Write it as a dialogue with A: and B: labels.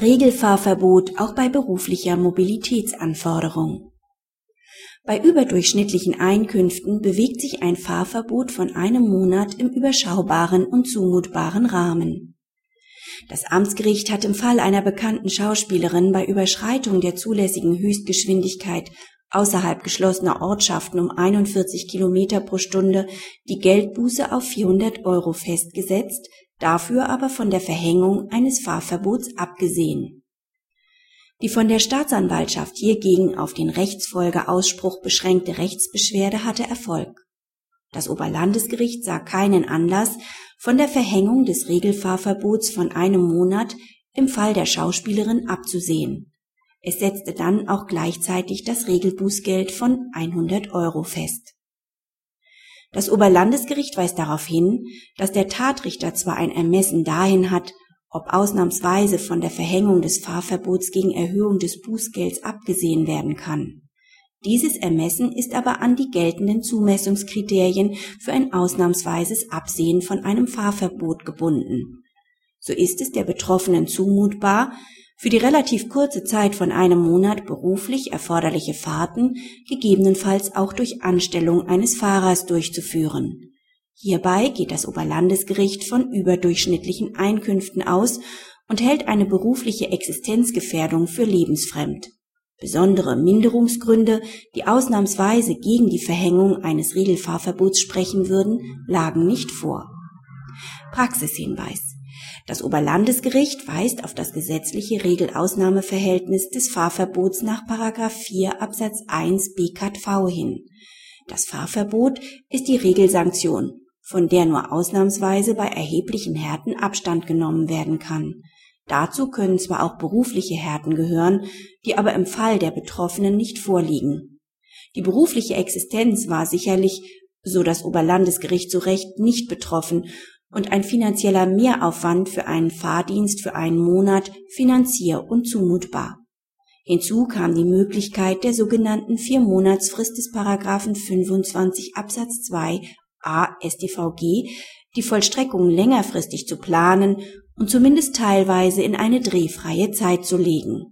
A: Regelfahrverbot auch bei beruflicher Mobilitätsanforderung. Bei überdurchschnittlichen Einkünften bewegt sich ein Fahrverbot von einem Monat im überschaubaren und zumutbaren Rahmen. Das Amtsgericht hat im Fall einer bekannten Schauspielerin bei Überschreitung der zulässigen Höchstgeschwindigkeit außerhalb geschlossener Ortschaften um 41 Kilometer pro Stunde die Geldbuße auf 400 Euro festgesetzt, dafür aber von der Verhängung eines Fahrverbots abgesehen. Die von der Staatsanwaltschaft hiergegen auf den Rechtsfolgeausspruch beschränkte Rechtsbeschwerde hatte Erfolg. Das Oberlandesgericht sah keinen Anlass, von der Verhängung des Regelfahrverbots von einem Monat im Fall der Schauspielerin abzusehen. Es setzte dann auch gleichzeitig das Regelbußgeld von 100 Euro fest. Das Oberlandesgericht weist darauf hin, dass der Tatrichter zwar ein Ermessen dahin hat, ob ausnahmsweise von der Verhängung des Fahrverbots gegen Erhöhung des Bußgelds abgesehen werden kann. Dieses Ermessen ist aber an die geltenden Zumessungskriterien für ein ausnahmsweises Absehen von einem Fahrverbot gebunden. So ist es der Betroffenen zumutbar, für die relativ kurze Zeit von einem Monat beruflich erforderliche Fahrten gegebenenfalls auch durch Anstellung eines Fahrers durchzuführen. Hierbei geht das Oberlandesgericht von überdurchschnittlichen Einkünften aus und hält eine berufliche Existenzgefährdung für lebensfremd. Besondere Minderungsgründe, die ausnahmsweise gegen die Verhängung eines Regelfahrverbots sprechen würden, lagen nicht vor. Praxishinweis das Oberlandesgericht weist auf das gesetzliche Regelausnahmeverhältnis des Fahrverbots nach 4 Absatz 1 BKV hin. Das Fahrverbot ist die Regelsanktion, von der nur ausnahmsweise bei erheblichen Härten Abstand genommen werden kann. Dazu können zwar auch berufliche Härten gehören, die aber im Fall der Betroffenen nicht vorliegen. Die berufliche Existenz war sicherlich, so das Oberlandesgericht zu Recht, nicht betroffen und ein finanzieller Mehraufwand für einen Fahrdienst für einen Monat finanzier- und zumutbar. Hinzu kam die Möglichkeit der sogenannten Vier-Monatsfrist des Paragraphen 25 Absatz 2 a StVG, die Vollstreckung längerfristig zu planen und zumindest teilweise in eine drehfreie Zeit zu legen